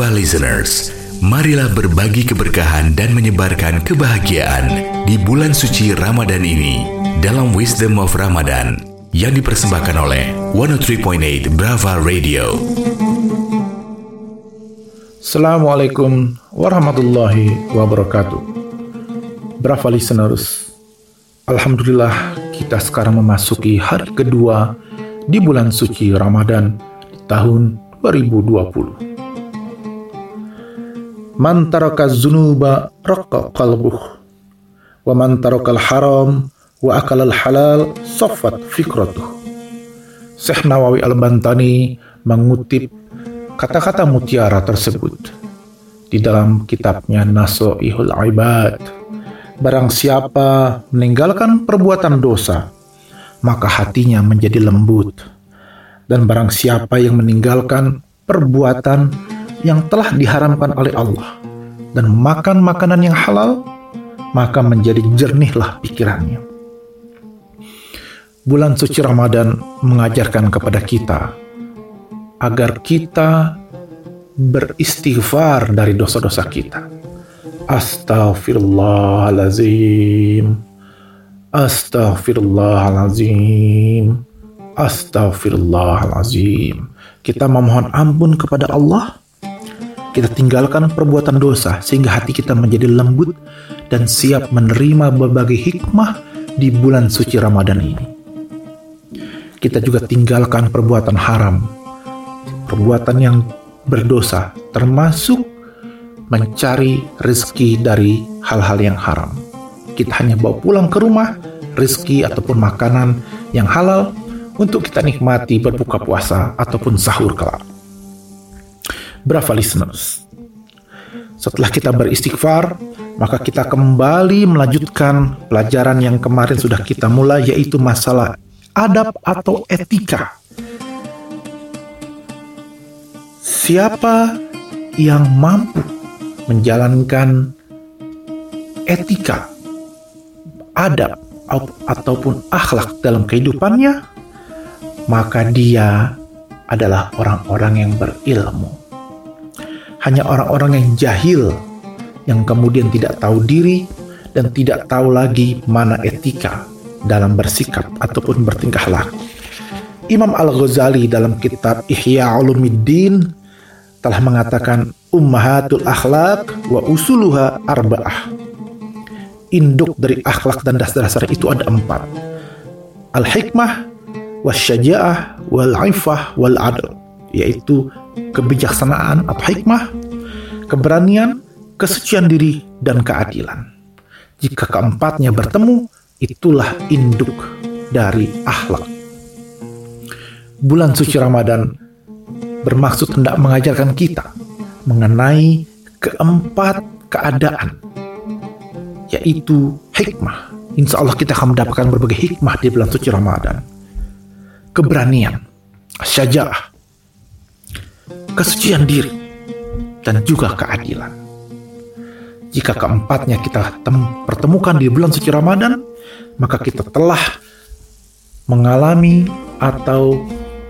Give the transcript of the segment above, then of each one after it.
Brava listeners, marilah berbagi keberkahan dan menyebarkan kebahagiaan di bulan suci Ramadan ini dalam Wisdom of Ramadan yang dipersembahkan oleh 103.8 Brava Radio. Assalamualaikum warahmatullahi wabarakatuh. Brava listeners, Alhamdulillah kita sekarang memasuki hari kedua di bulan suci Ramadan tahun 2020. Man zunuba raqqa qalbuh wa man haram wa akala halal saffat fikratuh. Syekh Nawawi Al-Bantani mengutip kata-kata mutiara tersebut di dalam kitabnya Nasoihul Ibad. Barang siapa meninggalkan perbuatan dosa, maka hatinya menjadi lembut dan barang siapa yang meninggalkan perbuatan yang telah diharamkan oleh Allah dan makan makanan yang halal, maka menjadi jernihlah pikirannya. Bulan suci Ramadan mengajarkan kepada kita agar kita beristighfar dari dosa-dosa kita. Astaghfirullahalazim. Astaghfirullahalazim. Astaghfirullahalazim. Kita memohon ampun kepada Allah. Kita tinggalkan perbuatan dosa sehingga hati kita menjadi lembut dan siap menerima berbagai hikmah di bulan suci Ramadan ini. Kita juga tinggalkan perbuatan haram, perbuatan yang berdosa, termasuk mencari rezeki dari hal-hal yang haram. Kita hanya bawa pulang ke rumah rezeki ataupun makanan yang halal untuk kita nikmati berbuka puasa ataupun sahur kelak. Berapa listeners? Setelah kita beristighfar, maka kita kembali melanjutkan pelajaran yang kemarin sudah kita mulai yaitu masalah adab atau etika. Siapa yang mampu menjalankan etika, adab ataupun akhlak dalam kehidupannya, maka dia adalah orang-orang yang berilmu. Hanya orang-orang yang jahil yang kemudian tidak tahu diri dan tidak tahu lagi mana etika dalam bersikap ataupun bertingkah laku. Imam Al-Ghazali dalam kitab Ihya Ulumuddin telah mengatakan ummahatul akhlak wa usuluha arba'ah. Induk dari akhlak dan dasar-dasar itu ada empat. Al-hikmah, wasyaja'ah wal ifah wal adl yaitu kebijaksanaan atau hikmah, keberanian, kesucian diri dan keadilan. Jika keempatnya bertemu, itulah induk dari akhlak. Bulan suci Ramadan bermaksud hendak mengajarkan kita mengenai keempat keadaan yaitu hikmah. Insya Allah kita akan mendapatkan berbagai hikmah di bulan suci Ramadan keberanian, syaja'ah, kesucian diri, dan juga keadilan. Jika keempatnya kita pertemukan di bulan suci Ramadan, maka kita telah mengalami atau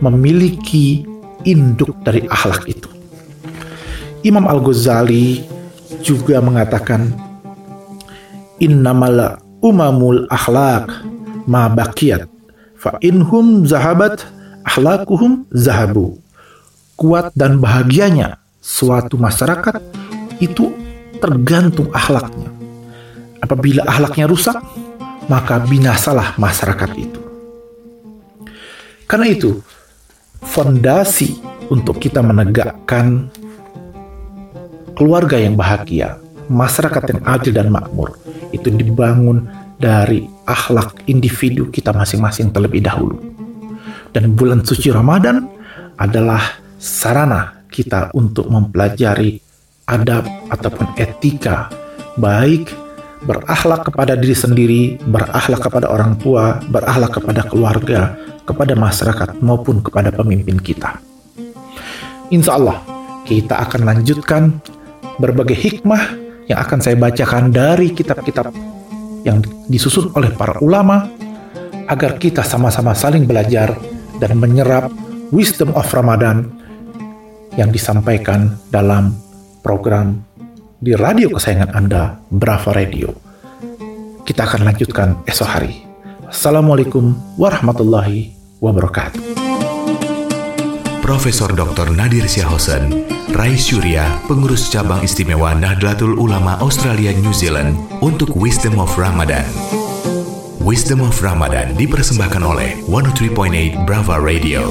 memiliki induk dari akhlak itu. Imam Al-Ghazali juga mengatakan innamal umamul akhlak ma baqiyat Fa inhum zahabat ahlakuhum zahabu. Kuat dan bahagianya suatu masyarakat itu tergantung akhlaknya. Apabila akhlaknya rusak, maka binasalah masyarakat itu. Karena itu, fondasi untuk kita menegakkan keluarga yang bahagia, masyarakat yang adil dan makmur, itu dibangun dari akhlak individu kita masing-masing terlebih dahulu. Dan bulan suci Ramadan adalah sarana kita untuk mempelajari adab ataupun etika baik berakhlak kepada diri sendiri, berakhlak kepada orang tua, berakhlak kepada keluarga, kepada masyarakat maupun kepada pemimpin kita. Insya Allah kita akan lanjutkan berbagai hikmah yang akan saya bacakan dari kitab-kitab yang disusun oleh para ulama agar kita sama-sama saling belajar dan menyerap wisdom of Ramadan yang disampaikan dalam program di radio kesayangan Anda, Brava Radio. Kita akan lanjutkan esok hari. Assalamualaikum warahmatullahi wabarakatuh. Profesor Dr. Nadir Syahosen, Rai Surya, pengurus cabang istimewa Nahdlatul Ulama Australia New Zealand untuk Wisdom of Ramadan. Wisdom of Ramadan dipersembahkan oleh 103.8 Brava Radio.